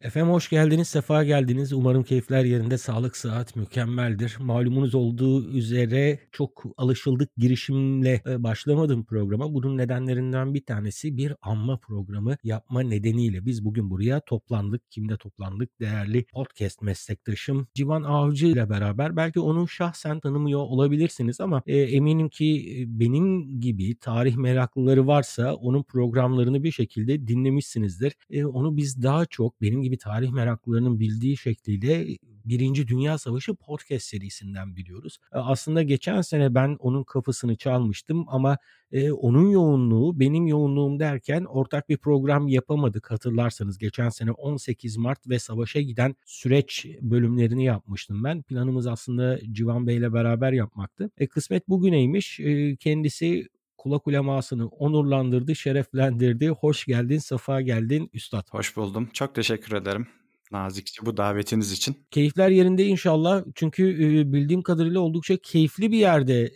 Efendim hoş geldiniz, sefa geldiniz. Umarım keyifler yerinde, sağlık, sıhhat mükemmeldir. Malumunuz olduğu üzere çok alışıldık girişimle e, başlamadım programa. Bunun nedenlerinden bir tanesi bir anma programı yapma nedeniyle biz bugün buraya toplandık. Kimle toplandık? Değerli podcast meslektaşım Civan Avcı ile beraber. Belki onu şahsen tanımıyor olabilirsiniz ama e, eminim ki e, benim gibi tarih meraklıları varsa onun programlarını bir şekilde dinlemişsinizdir. E, onu biz daha çok benim gibi tarih meraklılarının bildiği şekliyle Birinci Dünya Savaşı podcast serisinden biliyoruz. E, aslında geçen sene ben onun kapısını çalmıştım ama e, onun yoğunluğu benim yoğunluğum derken ortak bir program yapamadık hatırlarsanız. Geçen sene 18 Mart ve savaşa giden süreç bölümlerini yapmıştım ben. Planımız aslında Civan Bey ile beraber yapmaktı. E, kısmet bugüneymiş. E, kendisi kulak ulemasını onurlandırdı, şereflendirdi. Hoş geldin, safa geldin üstad. Hoş buldum. Çok teşekkür ederim nazikçe bu davetiniz için. Keyifler yerinde inşallah. Çünkü bildiğim kadarıyla oldukça keyifli bir yerde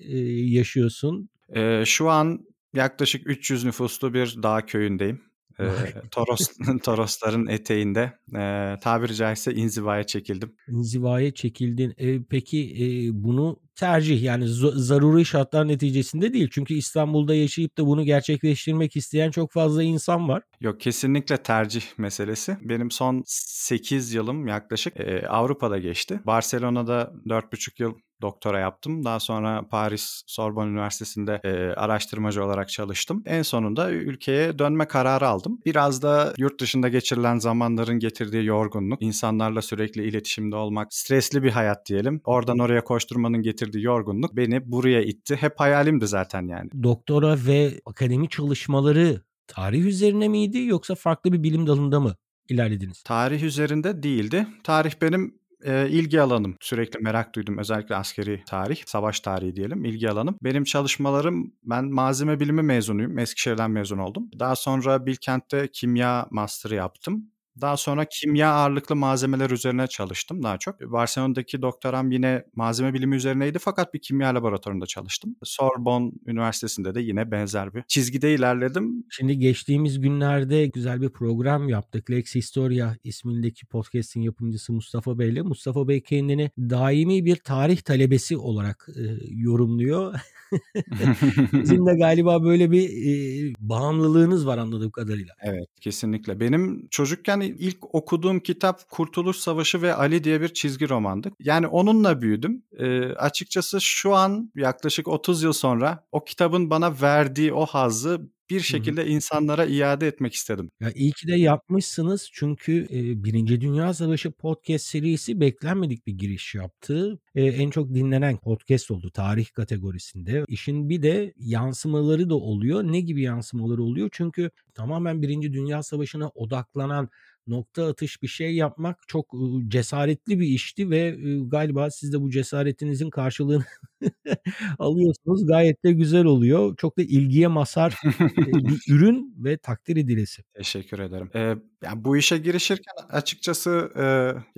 yaşıyorsun. Ee, şu an yaklaşık 300 nüfuslu bir dağ köyündeyim. Ee, Toros Torosların eteğinde e, tabiri caizse inzivaya çekildim. İnzivaya çekildin. E, peki e, bunu tercih yani zaruri şartlar neticesinde değil. Çünkü İstanbul'da yaşayıp da bunu gerçekleştirmek isteyen çok fazla insan var. Yok kesinlikle tercih meselesi. Benim son 8 yılım yaklaşık e, Avrupa'da geçti. Barcelona'da 4,5 yıl doktora yaptım. Daha sonra Paris Sorbonne Üniversitesi'nde e, araştırmacı olarak çalıştım. En sonunda ülkeye dönme kararı aldım. Biraz da yurt dışında geçirilen zamanların getirdiği yorgunluk, insanlarla sürekli iletişimde olmak, stresli bir hayat diyelim. Oradan oraya koşturmanın getirdiği yorgunluk beni buraya itti. Hep hayalimdi zaten yani. Doktora ve akademi çalışmaları tarih üzerine miydi yoksa farklı bir bilim dalında mı ilerlediniz? Tarih üzerinde değildi. Tarih benim e, ilgi alanım. Sürekli merak duydum. Özellikle askeri tarih, savaş tarihi diyelim ilgi alanım. Benim çalışmalarım, ben malzeme bilimi mezunuyum. Eskişehir'den mezun oldum. Daha sonra Bilkent'te kimya master'ı yaptım. Daha sonra kimya ağırlıklı malzemeler üzerine çalıştım daha çok. Barcelona'daki doktoram yine malzeme bilimi üzerineydi fakat bir kimya laboratuvarında çalıştım. Sorbonne Üniversitesi'nde de yine benzer bir çizgide ilerledim. Şimdi geçtiğimiz günlerde güzel bir program yaptık. Lex Historia ismindeki podcast'in yapımcısı Mustafa Bey ile. Mustafa Bey kendini daimi bir tarih talebesi olarak e, yorumluyor. Sizin de galiba böyle bir e, bağımlılığınız var anladığım kadarıyla. Evet kesinlikle. Benim çocukken ilk okuduğum kitap Kurtuluş Savaşı ve Ali diye bir çizgi romandı. Yani onunla büyüdüm. E, açıkçası şu an yaklaşık 30 yıl sonra o kitabın bana verdiği o hazzı bir şekilde insanlara iade etmek istedim. Ya iyi ki de yapmışsınız çünkü e, Birinci Dünya Savaşı podcast serisi beklenmedik bir giriş yaptı. E, en çok dinlenen podcast oldu tarih kategorisinde. İşin bir de yansımaları da oluyor. Ne gibi yansımaları oluyor? Çünkü tamamen Birinci Dünya Savaşı'na odaklanan nokta atış bir şey yapmak çok cesaretli bir işti ve galiba siz de bu cesaretinizin karşılığını alıyorsunuz. Gayet de güzel oluyor. Çok da ilgiye mazhar bir ürün ve takdir edilesi. Teşekkür ederim. Ee, yani bu işe girişirken açıkçası e,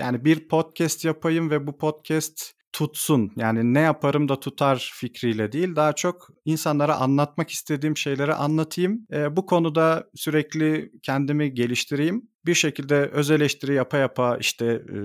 yani bir podcast yapayım ve bu podcast tutsun. Yani ne yaparım da tutar fikriyle değil. Daha çok insanlara anlatmak istediğim şeyleri anlatayım. E, bu konuda sürekli kendimi geliştireyim bir şekilde öz eleştiri yapa yapa işte e,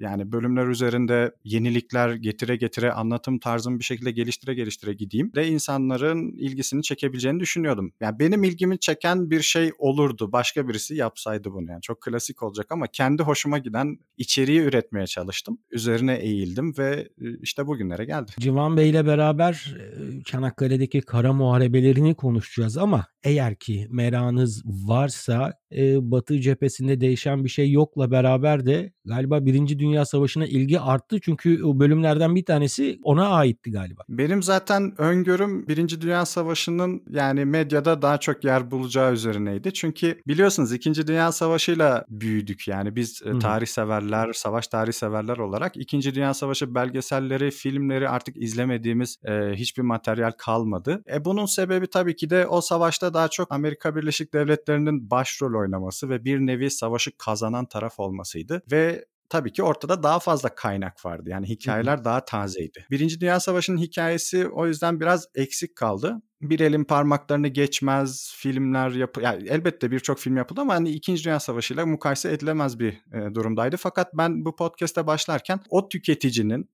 yani bölümler üzerinde yenilikler getire getire anlatım tarzımı bir şekilde geliştire geliştire gideyim de insanların ilgisini çekebileceğini düşünüyordum. Yani benim ilgimi çeken bir şey olurdu başka birisi yapsaydı bunu yani çok klasik olacak ama kendi hoşuma giden içeriği üretmeye çalıştım. Üzerine eğildim ve işte bugünlere geldi. Civan Bey ile beraber Çanakkale'deki kara muharebelerini konuşacağız ama eğer ki meranız varsa e, Batı cephesinde değişen bir şey yokla beraber de galiba Birinci Dünya Savaşı'na ilgi arttı. Çünkü o bölümlerden bir tanesi ona aitti galiba. Benim zaten öngörüm Birinci Dünya Savaşı'nın yani medyada daha çok yer bulacağı üzerineydi. Çünkü biliyorsunuz İkinci Dünya Savaşı'yla büyüdük yani biz Hı. tarih severler, savaş tarih severler olarak İkinci Dünya Savaşı belgeselleri, filmleri artık izlemediğimiz e, hiçbir materyal kalmadı. E bunun sebebi tabii ki de o savaşta daha çok Amerika Birleşik Devletleri'nin oynaması ve bir nevi savaşı kazanan taraf olmasıydı. Ve tabii ki ortada daha fazla kaynak vardı. Yani hikayeler daha tazeydi. Birinci Dünya Savaşı'nın hikayesi o yüzden biraz eksik kaldı bir elin parmaklarını geçmez filmler yapı yani elbette birçok film yapıldı ama hani 2. Dünya Savaşı ile mukayese edilemez bir e, durumdaydı. Fakat ben bu podcast'e başlarken o tüketicinin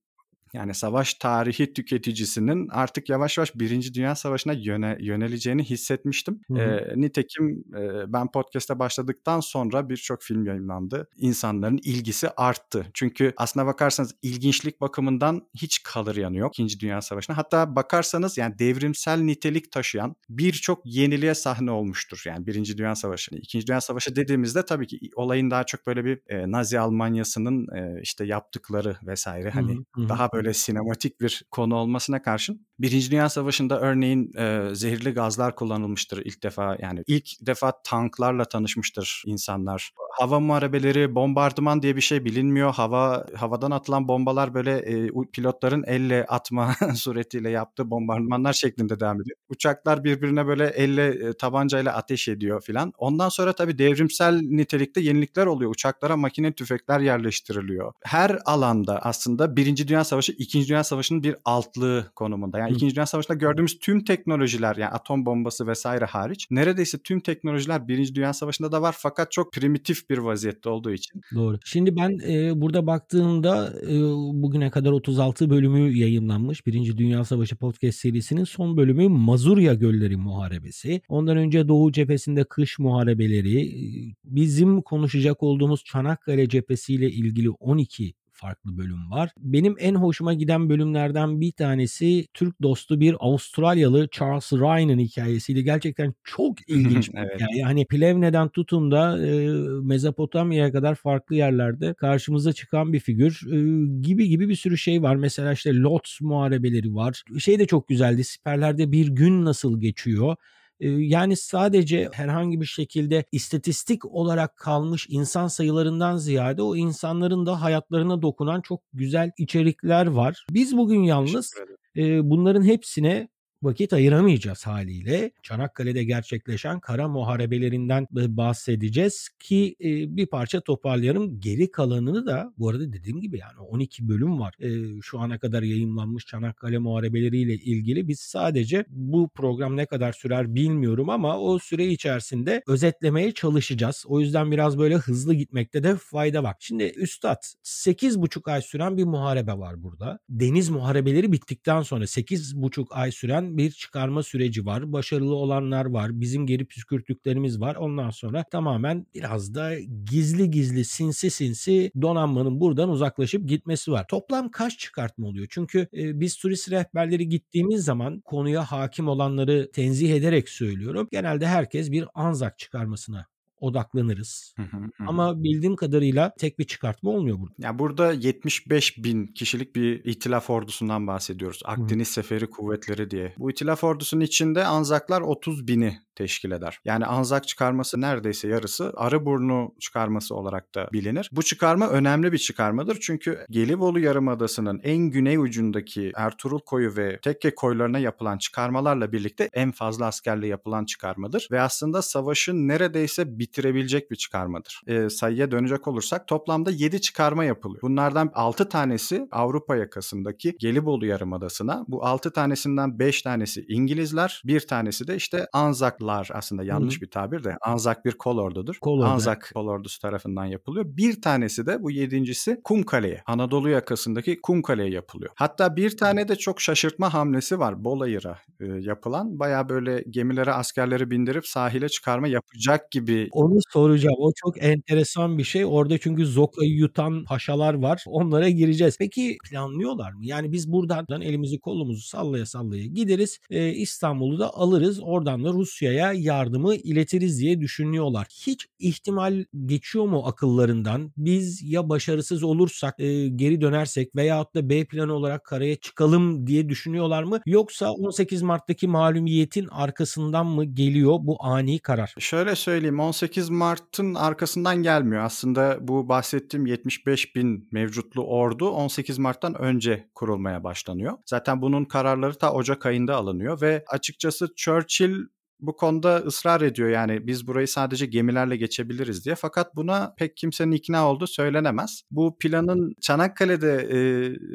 yani savaş tarihi tüketicisinin artık yavaş yavaş Birinci Dünya Savaşı'na yöne, yöneleceğini hissetmiştim. Hı hı. E, nitekim e, ben podcast'e başladıktan sonra birçok film yayınlandı. İnsanların ilgisi arttı. Çünkü aslına bakarsanız ilginçlik bakımından hiç kalır yanı yok İkinci Dünya Savaşı'na. Hatta bakarsanız yani devrimsel nitelik taşıyan birçok yeniliğe sahne olmuştur. Yani Birinci Dünya Savaşı. İkinci Dünya Savaşı dediğimizde tabii ki olayın daha çok böyle bir e, Nazi Almanyası'nın e, işte yaptıkları vesaire hani hı hı. daha böyle böyle sinematik bir konu olmasına karşın Birinci Dünya Savaşı'nda örneğin e, zehirli gazlar kullanılmıştır ilk defa yani ilk defa tanklarla tanışmıştır insanlar. Hava muharebeleri, bombardıman diye bir şey bilinmiyor. Hava havadan atılan bombalar böyle e, pilotların elle atma suretiyle yaptığı bombardımanlar şeklinde devam ediyor. Uçaklar birbirine böyle elle e, tabancayla ateş ediyor filan. Ondan sonra tabii devrimsel nitelikte yenilikler oluyor. Uçaklara makine tüfekler yerleştiriliyor. Her alanda aslında Birinci Dünya Savaşı, İkinci Dünya Savaşı'nın bir altlığı konumunda. Yani İkinci Dünya Savaşı'nda gördüğümüz tüm teknolojiler yani atom bombası vesaire hariç neredeyse tüm teknolojiler Birinci Dünya Savaşı'nda da var fakat çok primitif bir vaziyette olduğu için. Doğru. Şimdi ben e, burada baktığımda e, bugüne kadar 36 bölümü yayınlanmış Birinci Dünya Savaşı podcast serisinin son bölümü Mazurya Gölleri Muharebesi. Ondan önce Doğu cephesinde kış muharebeleri, bizim konuşacak olduğumuz Çanakkale cephesiyle ilgili 12 farklı bölüm var. Benim en hoşuma giden bölümlerden bir tanesi Türk dostu bir Avustralyalı Charles Ryan'ın hikayesiydi. Gerçekten çok ilginç bir evet. hikaye. Hani Plevne'den tutun da e, Mezopotamya'ya kadar farklı yerlerde karşımıza çıkan bir figür e, gibi gibi bir sürü şey var. Mesela işte Lot muharebeleri var. Şey de çok güzeldi. Siperlerde bir gün nasıl geçiyor? Yani sadece herhangi bir şekilde istatistik olarak kalmış insan sayılarından ziyade o insanların da hayatlarına dokunan çok güzel içerikler var. Biz bugün yalnız bunların hepsine vakit ayıramayacağız haliyle. Çanakkale'de gerçekleşen kara muharebelerinden bahsedeceğiz ki bir parça toparlayalım. Geri kalanını da bu arada dediğim gibi yani 12 bölüm var. Şu ana kadar yayınlanmış Çanakkale muharebeleriyle ilgili biz sadece bu program ne kadar sürer bilmiyorum ama o süre içerisinde özetlemeye çalışacağız. O yüzden biraz böyle hızlı gitmekte de fayda var. Şimdi Üstad 8,5 ay süren bir muharebe var burada. Deniz muharebeleri bittikten sonra 8,5 ay süren bir çıkarma süreci var. Başarılı olanlar var. Bizim geri püskürttüklerimiz var. Ondan sonra tamamen biraz da gizli gizli sinsi sinsi donanmanın buradan uzaklaşıp gitmesi var. Toplam kaç çıkartma oluyor? Çünkü e, biz turist rehberleri gittiğimiz zaman konuya hakim olanları tenzih ederek söylüyorum. Genelde herkes bir Anzak çıkarmasına odaklanırız. Hı hı hı. Ama bildiğim kadarıyla tek bir çıkartma olmuyor burada. Ya burada 75 bin kişilik bir itilaf ordusundan bahsediyoruz. Akdeniz hı. Seferi Kuvvetleri diye. Bu itilaf ordusunun içinde Anzaklar 30 bini teşkil eder. Yani Anzak çıkarması neredeyse yarısı Arıburnu çıkarması olarak da bilinir. Bu çıkarma önemli bir çıkarmadır çünkü Gelibolu Yarımadası'nın en güney ucundaki Ertuğrul Koyu ve Tekke koylarına yapılan çıkarmalarla birlikte en fazla askerle yapılan çıkarmadır ve aslında savaşın neredeyse bitirebilecek bir çıkarmadır. E, sayıya dönecek olursak toplamda 7 çıkarma yapılıyor. Bunlardan 6 tanesi Avrupa yakasındaki Gelibolu Yarımadası'na. Bu 6 tanesinden 5 tanesi İngilizler, bir tanesi de işte Anzak Anzaklar aslında yanlış Hı. bir tabir de Anzak bir kol ordudur. Kol ordu. Anzak kol ordusu tarafından yapılıyor. Bir tanesi de bu yedincisi Kumkale'ye. Anadolu yakasındaki Kumkale'ye yapılıyor. Hatta bir tane de çok şaşırtma hamlesi var Bolayır'a e, yapılan. Baya böyle gemilere askerleri bindirip sahile çıkarma yapacak gibi. Onu soracağım. O çok enteresan bir şey. Orada çünkü Zoka'yı yutan paşalar var. Onlara gireceğiz. Peki planlıyorlar mı? Yani biz buradan elimizi kolumuzu sallaya sallaya gideriz. E, İstanbul'u da alırız. Oradan da Rusya'ya Rusya'ya yardımı iletiriz diye düşünüyorlar. Hiç ihtimal geçiyor mu akıllarından? Biz ya başarısız olursak e, geri dönersek veyahut da B planı olarak karaya çıkalım diye düşünüyorlar mı? Yoksa 18 Mart'taki malumiyetin arkasından mı geliyor bu ani karar? Şöyle söyleyeyim 18 Mart'ın arkasından gelmiyor. Aslında bu bahsettiğim 75 bin mevcutlu ordu 18 Mart'tan önce kurulmaya başlanıyor. Zaten bunun kararları ta Ocak ayında alınıyor ve açıkçası Churchill bu konuda ısrar ediyor yani biz burayı sadece gemilerle geçebiliriz diye. Fakat buna pek kimsenin ikna olduğu söylenemez. Bu planın Çanakkale'de e,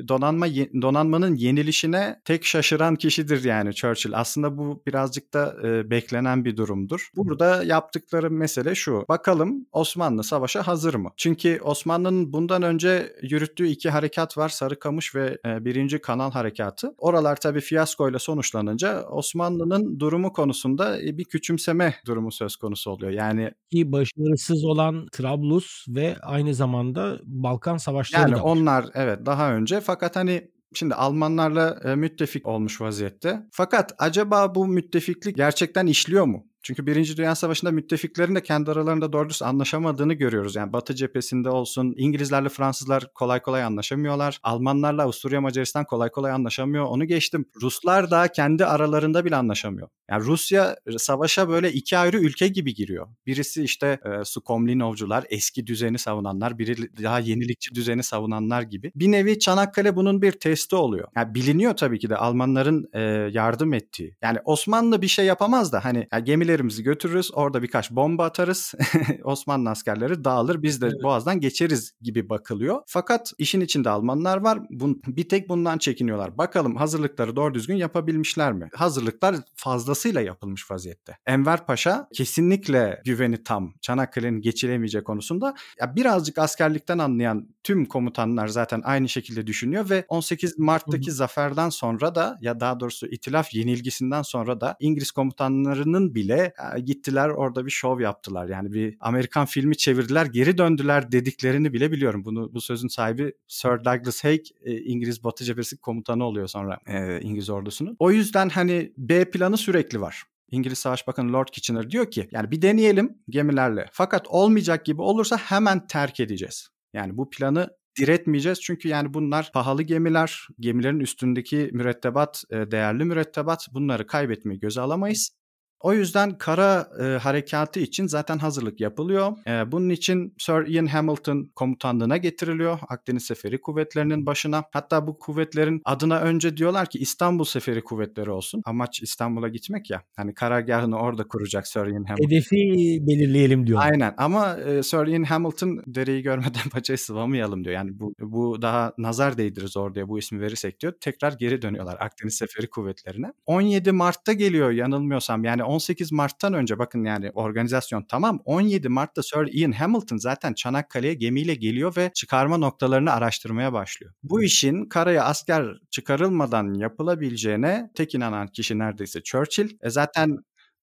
donanma donanmanın yenilişine tek şaşıran kişidir yani Churchill. Aslında bu birazcık da e, beklenen bir durumdur. Burada yaptıkları mesele şu. Bakalım Osmanlı savaşa hazır mı? Çünkü Osmanlı'nın bundan önce yürüttüğü iki harekat var. Sarıkamış ve e, birinci Kanal Harekatı. Oralar tabii fiyaskoyla sonuçlanınca Osmanlı'nın durumu konusunda bir küçümseme durumu söz konusu oluyor. Yani ki başarısız olan Trablus ve aynı zamanda Balkan savaşları yani da var. onlar evet daha önce fakat hani Şimdi Almanlarla müttefik olmuş vaziyette. Fakat acaba bu müttefiklik gerçekten işliyor mu? Çünkü Birinci Dünya Savaşı'nda müttefiklerin de kendi aralarında doğru anlaşamadığını görüyoruz. Yani Batı cephesinde olsun İngilizlerle Fransızlar kolay kolay anlaşamıyorlar. Almanlarla Avusturya Macaristan kolay kolay anlaşamıyor. Onu geçtim. Ruslar da kendi aralarında bile anlaşamıyor. Yani Rusya savaşa böyle iki ayrı ülke gibi giriyor. Birisi işte e, Sukomlinovcular, eski düzeni savunanlar, biri daha yenilikçi düzeni savunanlar gibi. Bir nevi Çanakkale bunun bir testi oluyor. Yani biliniyor tabii ki de Almanların e, yardım ettiği. Yani Osmanlı bir şey yapamaz da hani yani gemilerimizi götürürüz, orada birkaç bomba atarız. Osmanlı askerleri dağılır, biz de evet. boğazdan geçeriz gibi bakılıyor. Fakat işin içinde Almanlar var. Bun, bir tek bundan çekiniyorlar. Bakalım hazırlıkları doğru düzgün yapabilmişler mi? Hazırlıklar fazla fazlasıyla yapılmış vaziyette. Enver Paşa kesinlikle güveni tam Çanakkale'nin geçilemeyecek konusunda. Ya birazcık askerlikten anlayan tüm komutanlar zaten aynı şekilde düşünüyor ve 18 Mart'taki zaferden sonra da ya daha doğrusu itilaf yenilgisinden sonra da İngiliz komutanlarının bile gittiler orada bir şov yaptılar. Yani bir Amerikan filmi çevirdiler, geri döndüler dediklerini bile biliyorum. Bunu bu sözün sahibi Sir Douglas Haig İngiliz Batı Cephesi komutanı oluyor sonra İngiliz ordusunun. O yüzden hani B planı sürekli var. İngiliz Savaş Bakanı Lord Kitchener diyor ki yani bir deneyelim gemilerle. Fakat olmayacak gibi olursa hemen terk edeceğiz. Yani bu planı diretmeyeceğiz çünkü yani bunlar pahalı gemiler, gemilerin üstündeki mürettebat değerli mürettebat bunları kaybetmeyi göze alamayız. O yüzden kara e, harekatı için zaten hazırlık yapılıyor. E, bunun için Sir Ian Hamilton komutanlığına getiriliyor. Akdeniz Seferi Kuvvetleri'nin başına. Hatta bu kuvvetlerin adına önce diyorlar ki İstanbul Seferi Kuvvetleri olsun. Amaç İstanbul'a gitmek ya. Hani karargahını orada kuracak Sir Ian Hamilton. Hedefi belirleyelim diyor. Aynen ama e, Sir Ian Hamilton dereyi görmeden paçayı sıvamayalım diyor. Yani bu, bu daha nazar değdiririz oraya bu ismi verirsek diyor. Tekrar geri dönüyorlar Akdeniz Seferi Kuvvetleri'ne. 17 Mart'ta geliyor yanılmıyorsam. Yani 18 Mart'tan önce bakın yani organizasyon tamam 17 Mart'ta Sir Ian Hamilton zaten Çanakkale'ye gemiyle geliyor ve çıkarma noktalarını araştırmaya başlıyor. Bu işin karaya asker çıkarılmadan yapılabileceğine tek inanan kişi neredeyse Churchill. E zaten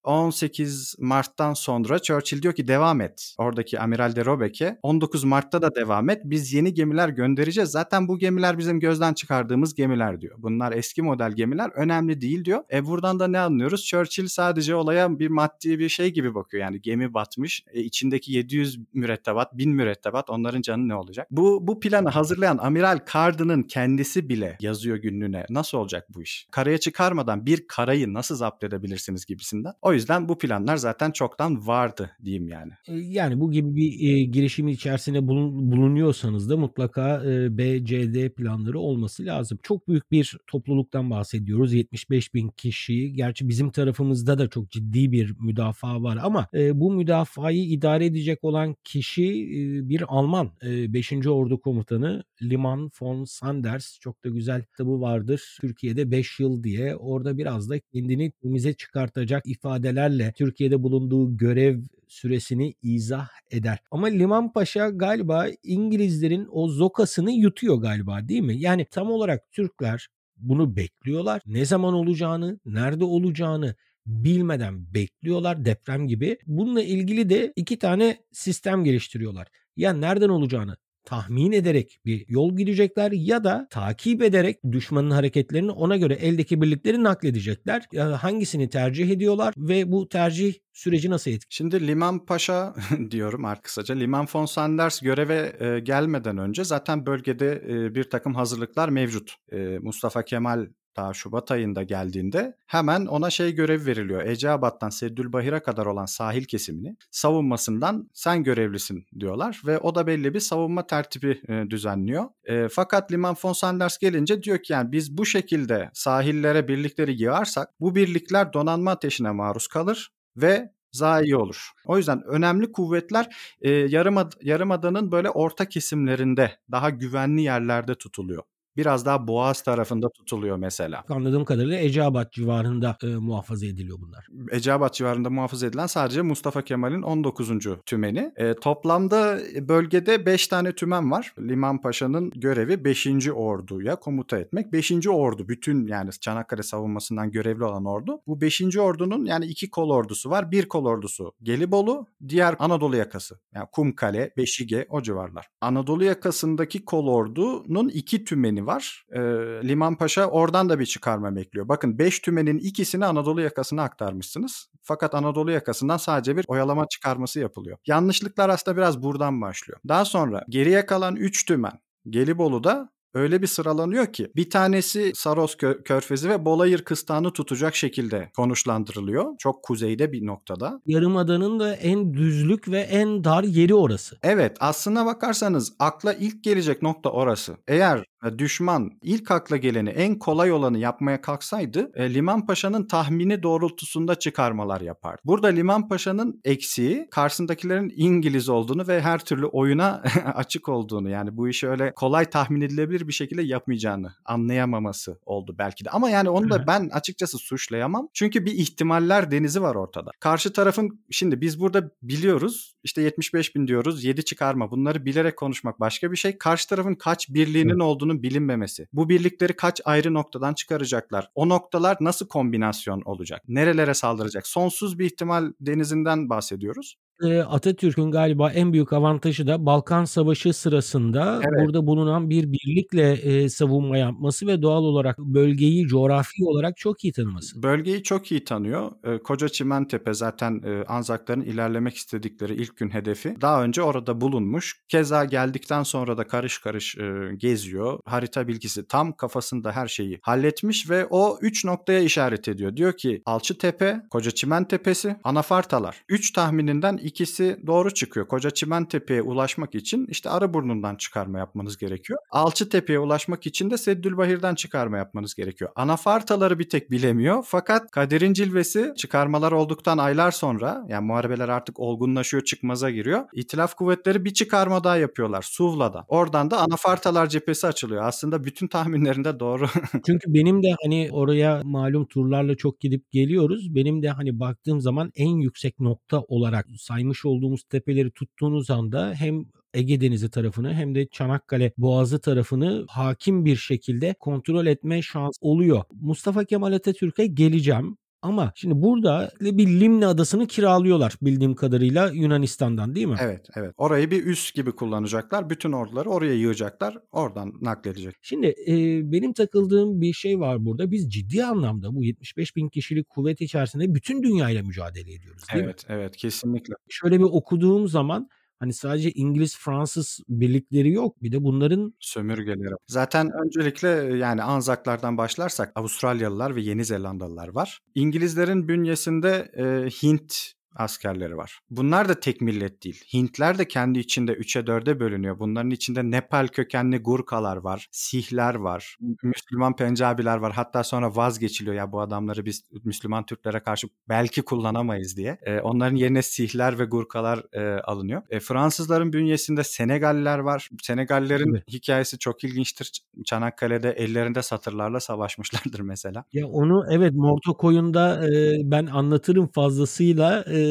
18 Mart'tan sonra Churchill diyor ki devam et. Oradaki Amiral de Robek'e 19 Mart'ta da devam et. Biz yeni gemiler göndereceğiz. Zaten bu gemiler bizim gözden çıkardığımız gemiler diyor. Bunlar eski model gemiler. Önemli değil diyor. E buradan da ne anlıyoruz? Churchill sadece olaya bir maddi bir şey gibi bakıyor. Yani gemi batmış. E, içindeki 700 mürettebat, 1000 mürettebat onların canı ne olacak? Bu bu planı hazırlayan Amiral Carden'ın kendisi bile yazıyor günlüğüne. Nasıl olacak bu iş? Karaya çıkarmadan bir karayı nasıl zapt edebilirsiniz gibisinden. O yüzden bu planlar zaten çoktan vardı diyeyim yani. Yani bu gibi bir e, girişimin içerisinde bulun, bulunuyorsanız da mutlaka e, BCD planları olması lazım. Çok büyük bir topluluktan bahsediyoruz. 75 bin kişi. Gerçi bizim tarafımızda da çok ciddi bir müdafaa var ama e, bu müdafayı idare edecek olan kişi e, bir Alman. E, 5. Ordu Komutanı Liman von Sanders. Çok da güzel kitabı vardır. Türkiye'de 5 yıl diye. Orada biraz da kendini temize çıkartacak ifade ifadelerle Türkiye'de bulunduğu görev süresini izah eder. Ama Liman Paşa galiba İngilizlerin o zokasını yutuyor galiba değil mi? Yani tam olarak Türkler bunu bekliyorlar. Ne zaman olacağını, nerede olacağını bilmeden bekliyorlar deprem gibi. Bununla ilgili de iki tane sistem geliştiriyorlar. Ya nereden olacağını tahmin ederek bir yol gidecekler ya da takip ederek düşmanın hareketlerini ona göre eldeki birlikleri nakledecekler. Hangisini tercih ediyorlar ve bu tercih süreci nasıl etkiliyor? Şimdi Liman Paşa diyorum artık kısaca. Liman von Sanders göreve e, gelmeden önce zaten bölgede e, bir takım hazırlıklar mevcut. E, Mustafa Kemal daha Şubat ayında geldiğinde hemen ona şey görev veriliyor. Eceabat'tan Seddülbahir'e kadar olan sahil kesimini savunmasından sen görevlisin diyorlar ve o da belli bir savunma tertibi e, düzenliyor. E, fakat Liman von Sanders gelince diyor ki yani biz bu şekilde sahillere birlikleri yığarsak bu birlikler donanma ateşine maruz kalır ve zayi olur. O yüzden önemli kuvvetler e, yarımad yarımadanın böyle orta kesimlerinde daha güvenli yerlerde tutuluyor biraz daha Boğaz tarafında tutuluyor mesela. Anladığım kadarıyla Eceabat civarında e, muhafaza ediliyor bunlar. Eceabat civarında muhafaza edilen sadece Mustafa Kemal'in 19. tümeni. E, toplamda bölgede 5 tane tümen var. Liman Paşa'nın görevi 5. orduya komuta etmek. 5. ordu bütün yani Çanakkale savunmasından görevli olan ordu. Bu 5. ordunun yani iki kol ordusu var. Bir kol ordusu Gelibolu, diğer Anadolu yakası. Yani Kumkale, Beşige o civarlar. Anadolu yakasındaki kol ordunun iki tümeni var. E, Liman Paşa oradan da bir çıkarma bekliyor. Bakın 5 tümenin ikisini Anadolu yakasına aktarmışsınız. Fakat Anadolu yakasından sadece bir oyalama çıkarması yapılıyor. Yanlışlıklar aslında biraz buradan başlıyor. Daha sonra geriye kalan 3 tümen Gelibolu'da öyle bir sıralanıyor ki bir tanesi Saros Kö- Körfezi ve Bolayır Kıstağı'nı tutacak şekilde konuşlandırılıyor. Çok kuzeyde bir noktada. Yarımadanın da en düzlük ve en dar yeri orası. Evet aslına bakarsanız akla ilk gelecek nokta orası. Eğer düşman ilk akla geleni en kolay olanı yapmaya kalksaydı e, Liman Paşa'nın tahmini doğrultusunda çıkarmalar yapardı. Burada Liman Paşa'nın eksiği karşısındakilerin İngiliz olduğunu ve her türlü oyuna açık olduğunu yani bu işi öyle kolay tahmin edilebilir bir şekilde yapmayacağını anlayamaması oldu belki de. Ama yani onu da ben açıkçası suçlayamam. Çünkü bir ihtimaller denizi var ortada. Karşı tarafın şimdi biz burada biliyoruz işte 75 bin diyoruz 7 çıkarma bunları bilerek konuşmak başka bir şey. Karşı tarafın kaç birliğinin olduğunu bilinmemesi. Bu birlikleri kaç ayrı noktadan çıkaracaklar? O noktalar nasıl kombinasyon olacak? Nerelere saldıracak? Sonsuz bir ihtimal denizinden bahsediyoruz. Atatürk'ün galiba en büyük avantajı da Balkan Savaşı sırasında evet. burada bulunan bir birlikle e, savunma yapması ve doğal olarak bölgeyi coğrafi olarak çok iyi tanıması. Bölgeyi çok iyi tanıyor. E, Koca Çimentepe zaten e, Anzakların ilerlemek istedikleri ilk gün hedefi. Daha önce orada bulunmuş. Keza geldikten sonra da karış karış e, geziyor. Harita bilgisi tam kafasında her şeyi halletmiş ve o üç noktaya işaret ediyor. Diyor ki Alçıtepe, Koca Çimen Tepesi, Anafartalar. Üç tahmininden ikisi doğru çıkıyor. Koca Çimen Tepe'ye ulaşmak için işte Arıburnu'ndan çıkarma yapmanız gerekiyor. Alçıtepe'ye ulaşmak için de Seddülbahir'den çıkarma yapmanız gerekiyor. Anafartaları bir tek bilemiyor fakat Kader'in cilvesi çıkarmalar olduktan aylar sonra yani muharebeler artık olgunlaşıyor çıkmaza giriyor. İtilaf kuvvetleri bir çıkarma daha yapıyorlar Suvla'da. Oradan da Anafartalar cephesi açılıyor. Aslında bütün tahminlerinde doğru. Çünkü benim de hani oraya malum turlarla çok gidip geliyoruz. Benim de hani baktığım zaman en yüksek nokta olarak saymış olduğumuz tepeleri tuttuğunuz anda hem Ege Denizi tarafını hem de Çanakkale Boğazı tarafını hakim bir şekilde kontrol etme şans oluyor. Mustafa Kemal Atatürk'e geleceğim. Ama şimdi burada bir Limne adasını kiralıyorlar bildiğim kadarıyla Yunanistan'dan değil mi? Evet evet. Orayı bir üs gibi kullanacaklar. Bütün orduları oraya yığacaklar. Oradan nakledecek. Şimdi e, benim takıldığım bir şey var burada. Biz ciddi anlamda bu 75 bin kişilik kuvvet içerisinde bütün dünyayla mücadele ediyoruz değil evet, mi? Evet evet kesinlikle. Şöyle bir okuduğum zaman Hani sadece İngiliz, Fransız birlikleri yok. Bir de bunların sömürgeleri. Zaten öncelikle yani Anzaklardan başlarsak Avustralyalılar ve Yeni Zelandalılar var. İngilizlerin bünyesinde e, Hint askerleri var. Bunlar da tek millet değil. Hintler de kendi içinde 3'e 4'e bölünüyor. Bunların içinde Nepal kökenli Gurkalar var, Sihler var, Müslüman Pencabiler var. Hatta sonra vazgeçiliyor ya bu adamları biz Müslüman Türklere karşı belki kullanamayız diye. E, onların yerine Sihler ve Gurkalar e, alınıyor. E, Fransızların bünyesinde Senegalliler var. Senegallilerin evet. hikayesi çok ilginçtir. Çanakkale'de ellerinde satırlarla savaşmışlardır mesela. Ya onu evet Morto Koyun'da e, ben anlatırım fazlasıyla e,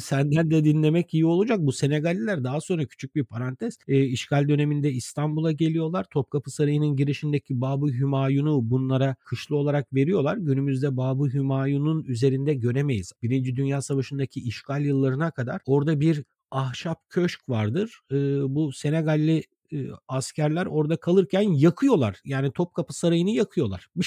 senden de dinlemek iyi olacak. Bu Senegalliler daha sonra küçük bir parantez. E, işgal döneminde İstanbul'a geliyorlar. Topkapı Sarayı'nın girişindeki Babı Hümayun'u bunlara kışlı olarak veriyorlar. Günümüzde Babı Hümayun'un üzerinde göremeyiz. Birinci Dünya Savaşı'ndaki işgal yıllarına kadar orada bir ahşap köşk vardır. E, bu Senegalli askerler orada kalırken yakıyorlar. Yani Topkapı Sarayı'nı yakıyorlar.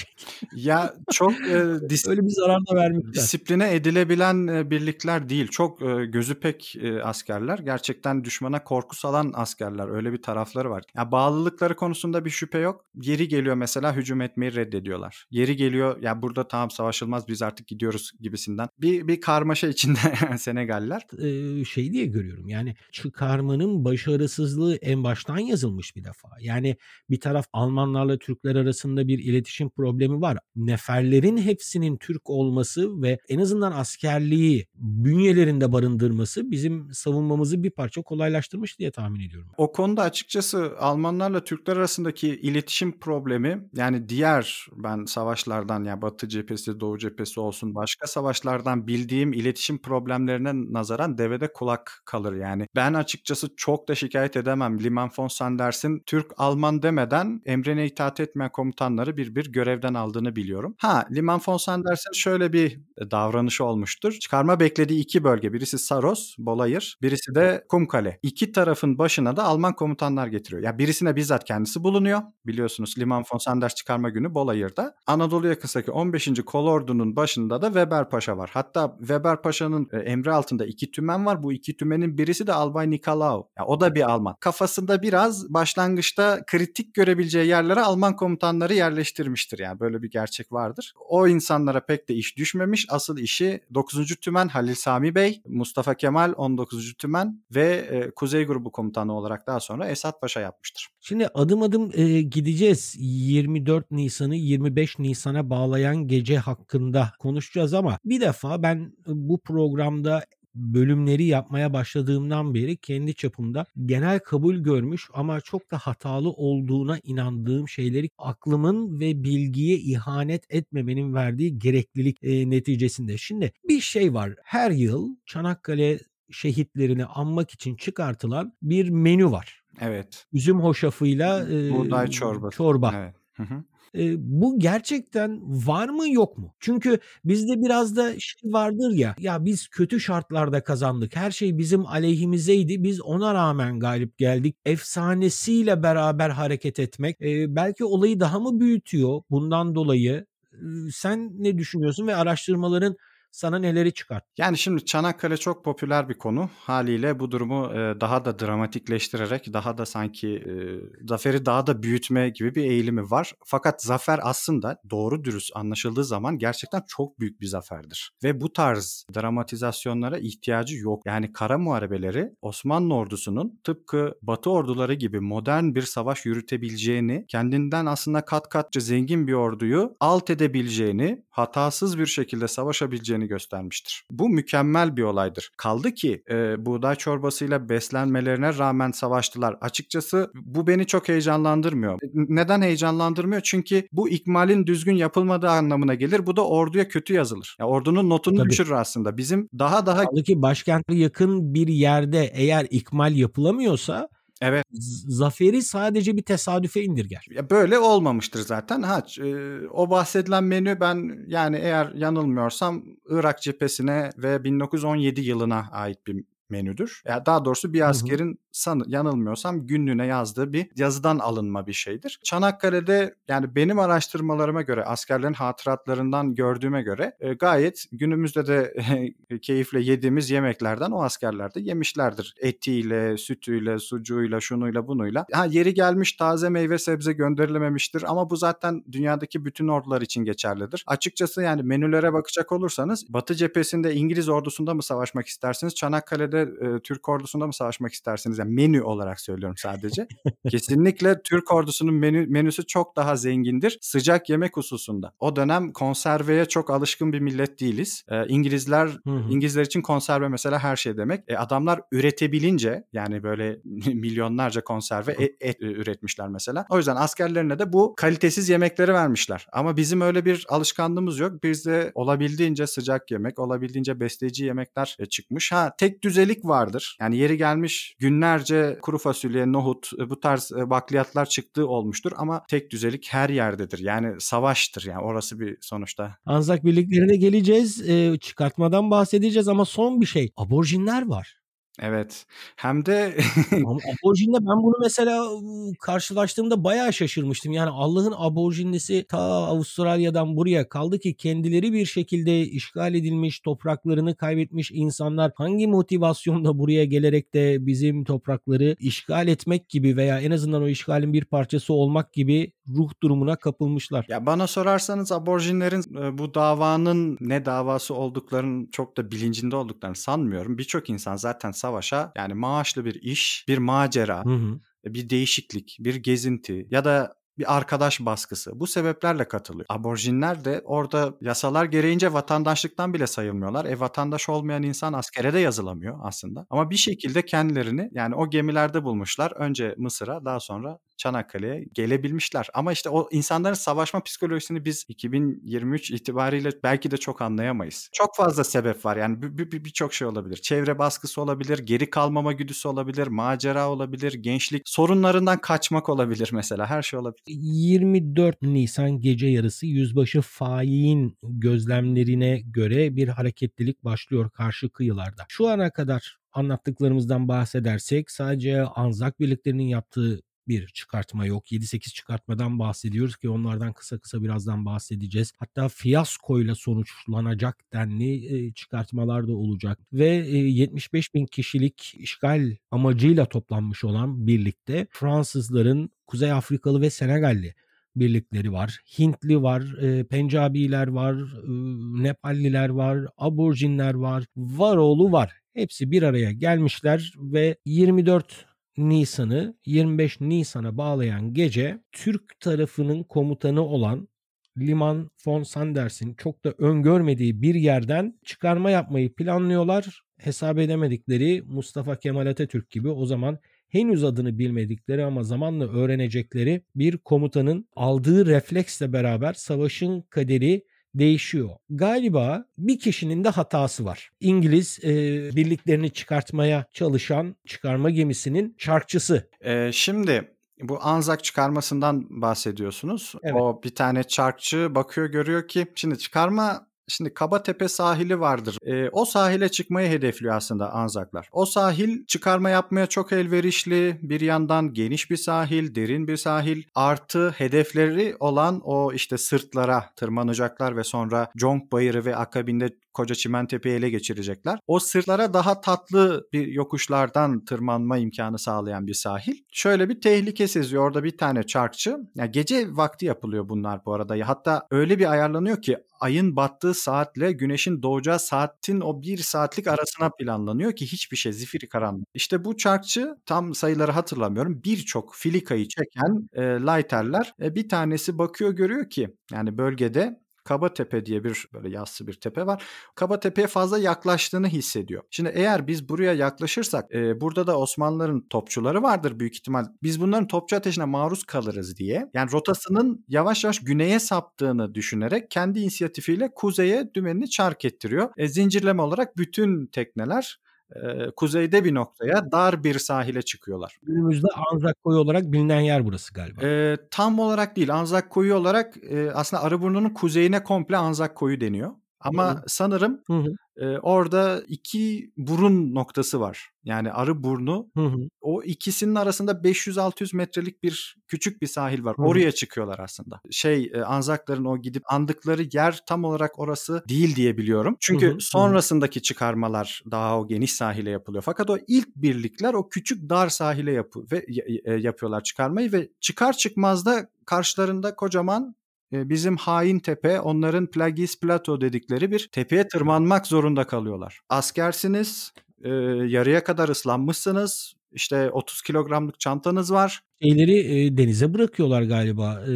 Ya çok e, dis- öyle bir zarar da vermişler. Disipline edilebilen e, birlikler değil. Çok e, gözü pek e, askerler. Gerçekten düşmana korku salan askerler. Öyle bir tarafları var. Ya bağlılıkları konusunda bir şüphe yok. Yeri geliyor mesela hücum etmeyi reddediyorlar. Yeri geliyor ya burada tamam savaşılmaz biz artık gidiyoruz gibisinden. Bir bir karmaşa içinde Senegaller. Ee, şey diye görüyorum. Yani çıkarmanın başarısızlığı en baştan yazılmış bir defa. Yani bir taraf Almanlarla Türkler arasında bir iletişim problemi var. Neferlerin hepsinin Türk olması ve en azından askerliği bünyelerinde barındırması bizim savunmamızı bir parça kolaylaştırmış diye tahmin ediyorum. O konuda açıkçası Almanlarla Türkler arasındaki iletişim problemi yani diğer ben savaşlardan yani Batı cephesi, Doğu cephesi olsun başka savaşlardan bildiğim iletişim problemlerine nazaran devede kulak kalır yani. Ben açıkçası çok da şikayet edemem. Liman von Sanders'in Türk-Alman demeden emrine itaat etmeyen komutanları bir bir görevden aldığını biliyorum. Ha Liman von Sanders'in şöyle bir davranışı olmuştur. Çıkarma beklediği iki bölge. Birisi Saros, Bolayır. Birisi de Kumkale. İki tarafın başına da Alman komutanlar getiriyor. Ya yani birisine bizzat kendisi bulunuyor. Biliyorsunuz Liman von Sanders çıkarma günü Bolayır'da. Anadolu yakasındaki 15. kolordunun başında da Weber Paşa var. Hatta Weber Paşa'nın e, emri altında iki tümen var. Bu iki tümenin birisi de Albay Nikolau. Yani o da bir Alman. Kafasında biraz başlangıçta kritik görebileceği yerlere Alman komutanları yerleştirmiştir. Yani böyle bir gerçek vardır. O insanlara pek de iş düşmemiş. Asıl işi 9. Tümen Halil Sami Bey, Mustafa Kemal 19. Tümen ve e, Kuzey Grubu Komutanı olarak daha sonra Esat Paşa yapmıştır. Şimdi adım adım e, gideceğiz. 24 Nisan'ı 25 Nisan'a bağlayan gece hakkında konuşacağız ama bir defa ben bu programda bölümleri yapmaya başladığımdan beri kendi çapımda genel kabul görmüş ama çok da hatalı olduğuna inandığım şeyleri aklımın ve bilgiye ihanet etmemenin verdiği gereklilik e, neticesinde. Şimdi bir şey var. Her yıl Çanakkale şehitlerini anmak için çıkartılan bir menü var. Evet. Üzüm hoşafıyla e, buğday çorbası. Çorba. Evet. Hı hı. E, bu gerçekten var mı yok mu? Çünkü bizde biraz da şey vardır ya, ya biz kötü şartlarda kazandık. Her şey bizim aleyhimizeydi. Biz ona rağmen galip geldik. Efsanesiyle beraber hareket etmek e, belki olayı daha mı büyütüyor bundan dolayı? Sen ne düşünüyorsun ve araştırmaların sana neleri çıkart? Yani şimdi Çanakkale çok popüler bir konu. Haliyle bu durumu e, daha da dramatikleştirerek daha da sanki e, zaferi daha da büyütme gibi bir eğilimi var. Fakat zafer aslında doğru dürüst anlaşıldığı zaman gerçekten çok büyük bir zaferdir. Ve bu tarz dramatizasyonlara ihtiyacı yok. Yani kara muharebeleri Osmanlı ordusunun tıpkı Batı orduları gibi modern bir savaş yürütebileceğini, kendinden aslında kat katça zengin bir orduyu alt edebileceğini, hatasız bir şekilde savaşabileceğini olabileceğini göstermiştir. Bu mükemmel bir olaydır. Kaldı ki e, buğday çorbasıyla beslenmelerine rağmen savaştılar. Açıkçası bu beni çok heyecanlandırmıyor. Neden heyecanlandırmıyor? Çünkü bu ikmalin düzgün yapılmadığı anlamına gelir. Bu da orduya kötü yazılır. Ya ordunun notunu Tabii. düşürür aslında. Bizim daha daha... Kaldı ki başkente yakın bir yerde eğer ikmal yapılamıyorsa Evet. Zaferi sadece bir tesadüfe indirger. Ya böyle olmamıştır zaten. Ha e, o bahsedilen menü ben yani eğer yanılmıyorsam Irak cephesine ve 1917 yılına ait bir menüdür. Ya daha doğrusu bir askerin san, yanılmıyorsam günlüğüne yazdığı bir yazıdan alınma bir şeydir. Çanakkale'de yani benim araştırmalarıma göre askerlerin hatıratlarından gördüğüme göre e, gayet günümüzde de keyifle yediğimiz yemeklerden o askerler de yemişlerdir. Etiyle, sütüyle, sucuğuyla, şunuyla, bunuyla. Ha yeri gelmiş taze meyve sebze gönderilememiştir ama bu zaten dünyadaki bütün ordular için geçerlidir. Açıkçası yani menülere bakacak olursanız Batı cephesinde İngiliz ordusunda mı savaşmak istersiniz? Çanakkale'de e, Türk ordusunda mı savaşmak istersiniz? Yani menü olarak söylüyorum sadece. Kesinlikle Türk ordusunun menü, menüsü çok daha zengindir sıcak yemek hususunda. O dönem konserveye çok alışkın bir millet değiliz. Ee, İngilizler hı hı. İngilizler için konserve mesela her şey demek. E, adamlar üretebilince yani böyle milyonlarca konserve et, et üretmişler mesela. O yüzden askerlerine de bu kalitesiz yemekleri vermişler. Ama bizim öyle bir alışkanlığımız yok. Bizde olabildiğince sıcak yemek, olabildiğince besleyici yemekler e, çıkmış. Ha tek düzelik vardır. Yani yeri gelmiş günler binlerce kuru fasulye, nohut e, bu tarz e, bakliyatlar çıktığı olmuştur ama tek düzelik her yerdedir. Yani savaştır yani orası bir sonuçta. Anzak birliklerine geleceğiz. E, çıkartmadan bahsedeceğiz ama son bir şey. Aborjinler var. Evet. Hem de aborjinle ben bunu mesela karşılaştığımda bayağı şaşırmıştım. Yani Allah'ın aborjinlisi ta Avustralya'dan buraya kaldı ki kendileri bir şekilde işgal edilmiş, topraklarını kaybetmiş insanlar hangi motivasyonla buraya gelerek de bizim toprakları işgal etmek gibi veya en azından o işgalin bir parçası olmak gibi ruh durumuna kapılmışlar. Ya bana sorarsanız aborjinlerin bu davanın ne davası olduklarının çok da bilincinde olduklarını sanmıyorum. Birçok insan zaten savaşa yani maaşlı bir iş, bir macera, hı hı bir değişiklik, bir gezinti ya da bir arkadaş baskısı. Bu sebeplerle katılıyor. Aborjinler de orada yasalar gereğince vatandaşlıktan bile sayılmıyorlar. E vatandaş olmayan insan askere de yazılamıyor aslında. Ama bir şekilde kendilerini yani o gemilerde bulmuşlar. Önce Mısır'a daha sonra Çanakkale'ye gelebilmişler. Ama işte o insanların savaşma psikolojisini biz 2023 itibariyle belki de çok anlayamayız. Çok fazla sebep var yani birçok bir, bir, bir şey olabilir. Çevre baskısı olabilir, geri kalmama güdüsü olabilir, macera olabilir, gençlik sorunlarından kaçmak olabilir mesela her şey olabilir. 24 Nisan gece yarısı yüzbaşı Faik'in gözlemlerine göre bir hareketlilik başlıyor karşı kıyılarda. Şu ana kadar anlattıklarımızdan bahsedersek sadece Anzak birliklerinin yaptığı bir çıkartma yok. 7-8 çıkartmadan bahsediyoruz ki onlardan kısa kısa birazdan bahsedeceğiz. Hatta fiyaskoyla sonuçlanacak denli çıkartmalar da olacak. Ve 75 bin kişilik işgal amacıyla toplanmış olan birlikte Fransızların Kuzey Afrikalı ve Senegalli birlikleri var. Hintli var, e, Pencabiler var, e, Nepalliler var, Aborjinler var, Varoğlu var. Hepsi bir araya gelmişler ve 24 Nisan'ı 25 Nisan'a bağlayan gece Türk tarafının komutanı olan Liman von Sanders'in çok da öngörmediği bir yerden çıkarma yapmayı planlıyorlar. Hesap edemedikleri Mustafa Kemal Atatürk gibi o zaman henüz adını bilmedikleri ama zamanla öğrenecekleri bir komutanın aldığı refleksle beraber savaşın kaderi değişiyor. Galiba bir kişinin de hatası var. İngiliz e, birliklerini çıkartmaya çalışan çıkarma gemisinin çarkçısı. E, şimdi bu Anzak çıkarmasından bahsediyorsunuz. Evet. O bir tane çarkçı bakıyor görüyor ki şimdi çıkarma Şimdi Kabatepe sahili vardır. E, o sahile çıkmayı hedefliyor aslında Anzaklar. O sahil çıkarma yapmaya çok elverişli. Bir yandan geniş bir sahil, derin bir sahil. Artı hedefleri olan o işte sırtlara tırmanacaklar ve sonra Jong Bayırı ve akabinde koca Çimentepe'yi ele geçirecekler. O sırtlara daha tatlı bir yokuşlardan tırmanma imkanı sağlayan bir sahil. Şöyle bir tehlike seziyor orada bir tane çarkçı. Yani gece vakti yapılıyor bunlar bu arada. Hatta öyle bir ayarlanıyor ki ayın battığı saatle güneşin doğacağı saatin o bir saatlik arasına planlanıyor ki hiçbir şey zifiri karanlık. İşte bu çarkçı tam sayıları hatırlamıyorum birçok filikayı çeken e, lighterler e, bir tanesi bakıyor görüyor ki yani bölgede Kaba Tepe diye bir böyle yassı bir tepe var. Kaba Tepe'ye fazla yaklaştığını hissediyor. Şimdi eğer biz buraya yaklaşırsak e, burada da Osmanlıların topçuları vardır büyük ihtimal. Biz bunların topçu ateşine maruz kalırız diye. Yani rotasının yavaş yavaş güneye saptığını düşünerek kendi inisiyatifiyle kuzeye dümenini çark ettiriyor. E, zincirleme olarak bütün tekneler e, kuzeyde bir noktaya dar bir sahile çıkıyorlar. Günümüzde Anzak Koyu olarak bilinen yer burası galiba. E, tam olarak değil. Anzak Koyu olarak e, aslında Arıburnu'nun kuzeyine komple Anzak Koyu deniyor. Ama hı sanırım hı hı. E, orada iki burun noktası var. Yani arı burnu. Hı hı. O ikisinin arasında 500-600 metrelik bir küçük bir sahil var. Hı hı. Oraya çıkıyorlar aslında. Şey e, Anzakların o gidip andıkları yer tam olarak orası değil diye biliyorum. Çünkü hı hı. sonrasındaki çıkarmalar daha o geniş sahile yapılıyor. Fakat o ilk birlikler o küçük dar sahile yapı ve e, yapıyorlar çıkarmayı ve çıkar çıkmaz da karşılarında kocaman bizim hain tepe onların Plagis Plateau dedikleri bir tepeye tırmanmak zorunda kalıyorlar. Askersiniz, e, yarıya kadar ıslanmışsınız, işte 30 kilogramlık çantanız var. Şeyleri e, denize bırakıyorlar galiba e,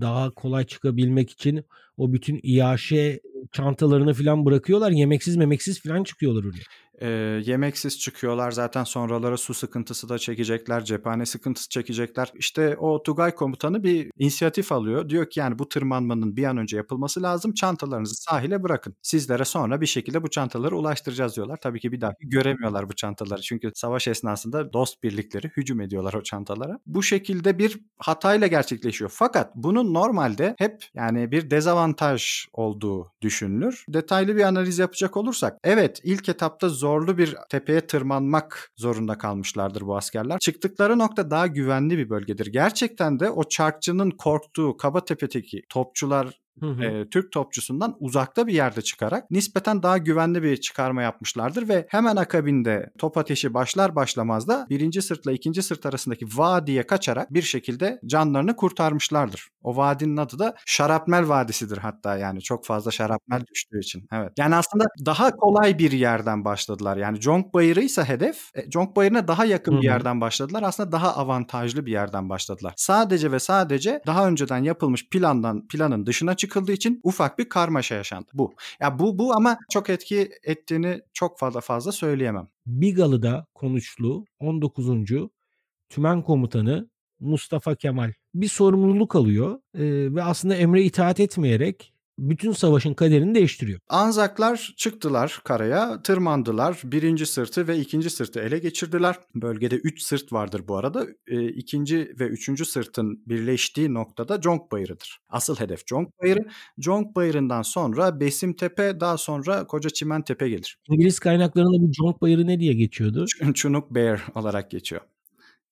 daha kolay çıkabilmek için o bütün iaşe çantalarını falan bırakıyorlar yemeksiz memeksiz falan çıkıyorlar oraya. E, yemeksiz çıkıyorlar zaten sonraları su sıkıntısı da çekecekler, cephane sıkıntısı çekecekler. İşte o Tugay komutanı bir inisiyatif alıyor. Diyor ki yani bu tırmanmanın bir an önce yapılması lazım. Çantalarınızı sahile bırakın. Sizlere sonra bir şekilde bu çantaları ulaştıracağız diyorlar. Tabii ki bir daha göremiyorlar bu çantaları. Çünkü savaş esnasında dost birlikleri hücum ediyorlar o çantalara. Bu şekilde bir hatayla gerçekleşiyor. Fakat bunun normalde hep yani bir dezavantaj olduğu düşünülür. Detaylı bir analiz yapacak olursak evet ilk etapta zor zorlu bir tepeye tırmanmak zorunda kalmışlardır bu askerler. Çıktıkları nokta daha güvenli bir bölgedir. Gerçekten de o çarkçının korktuğu Kabatepe'deki topçular hı hı. E, Türk topçusundan uzakta bir yerde çıkarak nispeten daha güvenli bir çıkarma yapmışlardır ve hemen akabinde top ateşi başlar başlamaz da birinci sırtla ikinci sırt arasındaki vadiye kaçarak bir şekilde canlarını kurtarmışlardır. O vadinin adı da Şarapnel Vadisi'dir hatta yani çok fazla şarapnel düştüğü için. Evet. Yani aslında daha kolay bir yerden başladılar. Yani Jonk Bayırı ise hedef. E, Jonk Bayırı'na daha yakın Hı-hı. bir yerden başladılar. Aslında daha avantajlı bir yerden başladılar. Sadece ve sadece daha önceden yapılmış plandan planın dışına çıkıldığı için ufak bir karmaşa yaşandı. Bu. Ya bu bu ama çok etki ettiğini çok fazla fazla söyleyemem. Bigalı'da konuşlu 19. Tümen Komutanı Mustafa Kemal bir sorumluluk alıyor e, ve aslında emre itaat etmeyerek bütün savaşın kaderini değiştiriyor. Anzaklar çıktılar karaya, tırmandılar. Birinci sırtı ve ikinci sırtı ele geçirdiler. Bölgede üç sırt vardır bu arada. E, ikinci ve üçüncü sırtın birleştiği noktada Conk Bayırı'dır. Asıl hedef Conk Bayırı. Conk Bayırı'ndan sonra Besim Tepe, daha sonra Koca Çimen Tepe gelir. İngiliz kaynaklarında bu Conk Bayırı ne diye geçiyordu? Chunuk Bear olarak geçiyor.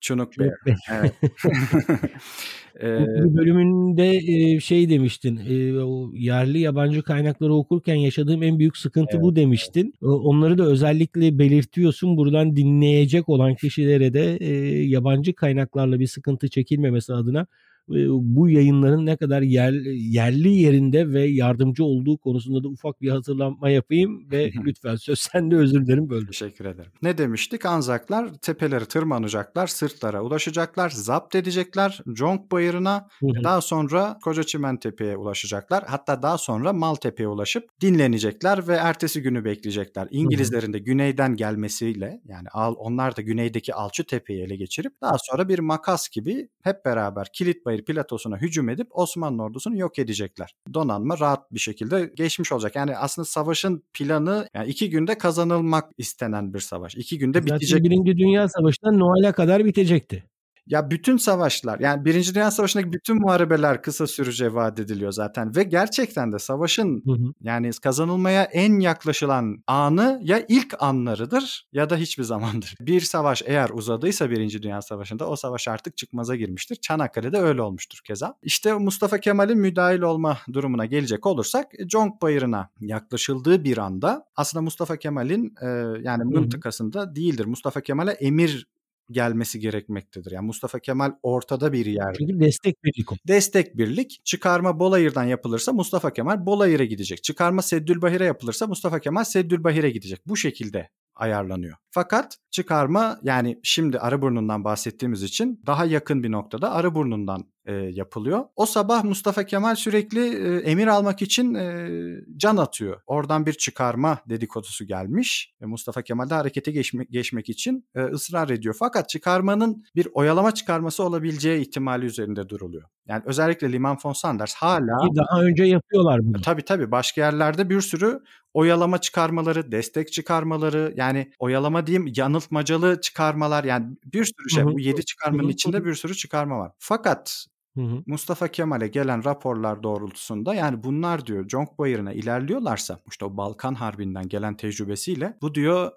Chunuk Bear. Evet. Bir bölümünde şey demiştin, o yerli yabancı kaynakları okurken yaşadığım en büyük sıkıntı evet, bu demiştin. Onları da özellikle belirtiyorsun. Buradan dinleyecek olan kişilere de yabancı kaynaklarla bir sıkıntı çekilmemesi adına bu yayınların ne kadar yer, yerli yerinde ve yardımcı olduğu konusunda da ufak bir hatırlanma yapayım ve lütfen söz sende özür dilerim böldüm. Teşekkür ederim. Ne demiştik? Anzaklar tepeleri tırmanacaklar, sırtlara ulaşacaklar, zapt edecekler Jonk Bayırı'na daha sonra Koca Çimen Tepe'ye ulaşacaklar. Hatta daha sonra Maltepe'ye ulaşıp dinlenecekler ve ertesi günü bekleyecekler. İngilizlerin de güneyden gelmesiyle yani onlar da güneydeki Alçı Tepe'yi ele geçirip daha sonra bir makas gibi hep beraber kilit bayır Bayır platosuna hücum edip Osmanlı ordusunu yok edecekler. Donanma rahat bir şekilde geçmiş olacak. Yani aslında savaşın planı yani iki günde kazanılmak istenen bir savaş. İki günde Zaten bitecek. Birinci Dünya Savaşı'nda Noel'e kadar bitecekti. Ya bütün savaşlar yani Birinci Dünya Savaşı'ndaki bütün muharebeler kısa sürece vaat ediliyor zaten ve gerçekten de savaşın hı hı. yani kazanılmaya en yaklaşılan anı ya ilk anlarıdır ya da hiçbir zamandır. Bir savaş eğer uzadıysa Birinci Dünya Savaşı'nda o savaş artık çıkmaza girmiştir. Çanakkale'de öyle olmuştur keza. İşte Mustafa Kemal'in müdahil olma durumuna gelecek olursak Conk Bayırı'na yaklaşıldığı bir anda aslında Mustafa Kemal'in e, yani mıntıkasında değildir. Mustafa Kemal'e emir gelmesi gerekmektedir. Yani Mustafa Kemal ortada bir yer. Çünkü destek birlik. Destek birlik. Çıkarma Bolayır'dan yapılırsa Mustafa Kemal Bolayır'a gidecek. Çıkarma Seddülbahir'e yapılırsa Mustafa Kemal Seddülbahir'e gidecek. Bu şekilde ayarlanıyor. Fakat çıkarma yani şimdi Arıburnu'ndan bahsettiğimiz için daha yakın bir noktada Arıburnu'ndan e, yapılıyor. O sabah Mustafa Kemal sürekli e, emir almak için e, can atıyor. Oradan bir çıkarma dedikodusu gelmiş Mustafa Kemal de harekete geçme, geçmek için e, ısrar ediyor. Fakat çıkarmanın bir oyalama çıkarması olabileceği ihtimali üzerinde duruluyor. Yani özellikle Liman von Sanders hala... Daha önce yapıyorlar bunu. Tabii tabii başka yerlerde bir sürü oyalama çıkarmaları, destek çıkarmaları yani oyalama diyeyim yanıltmacalı çıkarmalar yani bir sürü şey. Bu 7 çıkarmanın içinde bir sürü çıkarma var. Fakat Hı hı. Mustafa Kemal'e gelen raporlar doğrultusunda yani bunlar diyor Conk Bayırı'na ilerliyorlarsa işte o Balkan Harbi'nden gelen tecrübesiyle bu diyor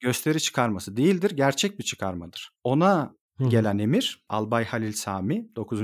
gösteri çıkarması değildir gerçek bir çıkarmadır. Ona hı hı. gelen emir Albay Halil Sami 9.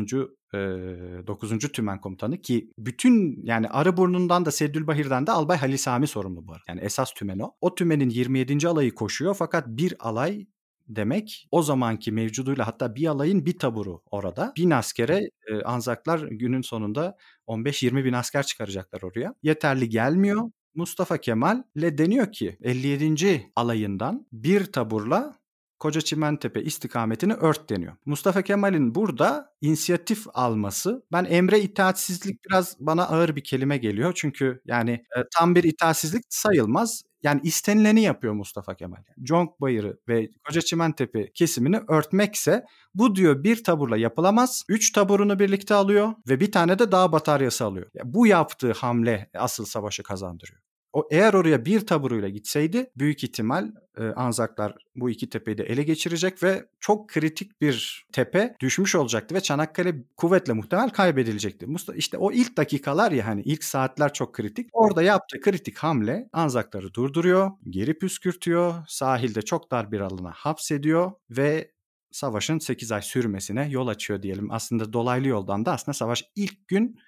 9. Tümen Komutanı ki bütün yani Arıburnu'ndan da Seddülbahir'den de Albay Halil Sami sorumlu bu arada. Yani esas tümen o. O tümenin 27. alayı koşuyor fakat bir alay demek o zamanki mevcuduyla hatta bir alayın bir taburu orada. Bin askere e, Anzaklar günün sonunda 15-20 bin asker çıkaracaklar oraya. Yeterli gelmiyor. Mustafa Kemal ile deniyor ki 57. alayından bir taburla Koca Çimentepe istikametini ört deniyor. Mustafa Kemal'in burada inisiyatif alması ben emre itaatsizlik biraz bana ağır bir kelime geliyor. Çünkü yani e, tam bir itaatsizlik sayılmaz. Yani istenileni yapıyor Mustafa Kemal. Conk Bayırı ve Koca Çimentepe kesimini örtmekse bu diyor bir taburla yapılamaz. Üç taburunu birlikte alıyor ve bir tane de dağ bataryası alıyor. Yani bu yaptığı hamle asıl savaşı kazandırıyor. O eğer oraya bir taburuyla gitseydi büyük ihtimal e, Anzaklar bu iki tepeyi de ele geçirecek ve çok kritik bir tepe düşmüş olacaktı ve Çanakkale kuvvetle muhtemel kaybedilecekti. Mustafa işte o ilk dakikalar ya hani ilk saatler çok kritik. Orada yaptığı kritik hamle Anzakları durduruyor, geri püskürtüyor, sahilde çok dar bir alana hapsediyor ve savaşın 8 ay sürmesine yol açıyor diyelim. Aslında dolaylı yoldan da aslında savaş ilk gün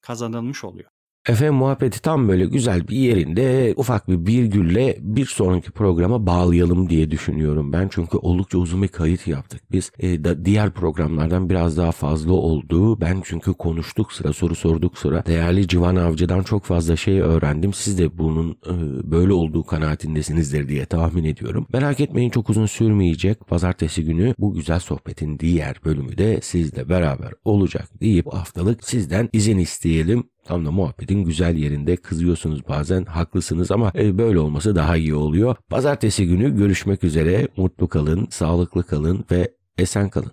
kazanılmış oluyor. Efendim muhabbeti tam böyle güzel bir yerinde ufak bir virgülle bir sonraki programa bağlayalım diye düşünüyorum ben. Çünkü oldukça uzun bir kayıt yaptık. Biz e, da diğer programlardan biraz daha fazla oldu. Ben çünkü konuştuk sıra soru sorduk sıra. Değerli Civan Avcı'dan çok fazla şey öğrendim. Siz de bunun e, böyle olduğu kanaatindesinizdir diye tahmin ediyorum. Merak etmeyin çok uzun sürmeyecek. Pazartesi günü bu güzel sohbetin diğer bölümü de sizle beraber olacak deyip haftalık sizden izin isteyelim. Tam da muhabbetin güzel yerinde kızıyorsunuz bazen haklısınız ama e, böyle olması daha iyi oluyor. Pazartesi günü görüşmek üzere mutlu kalın, sağlıklı kalın ve esen kalın.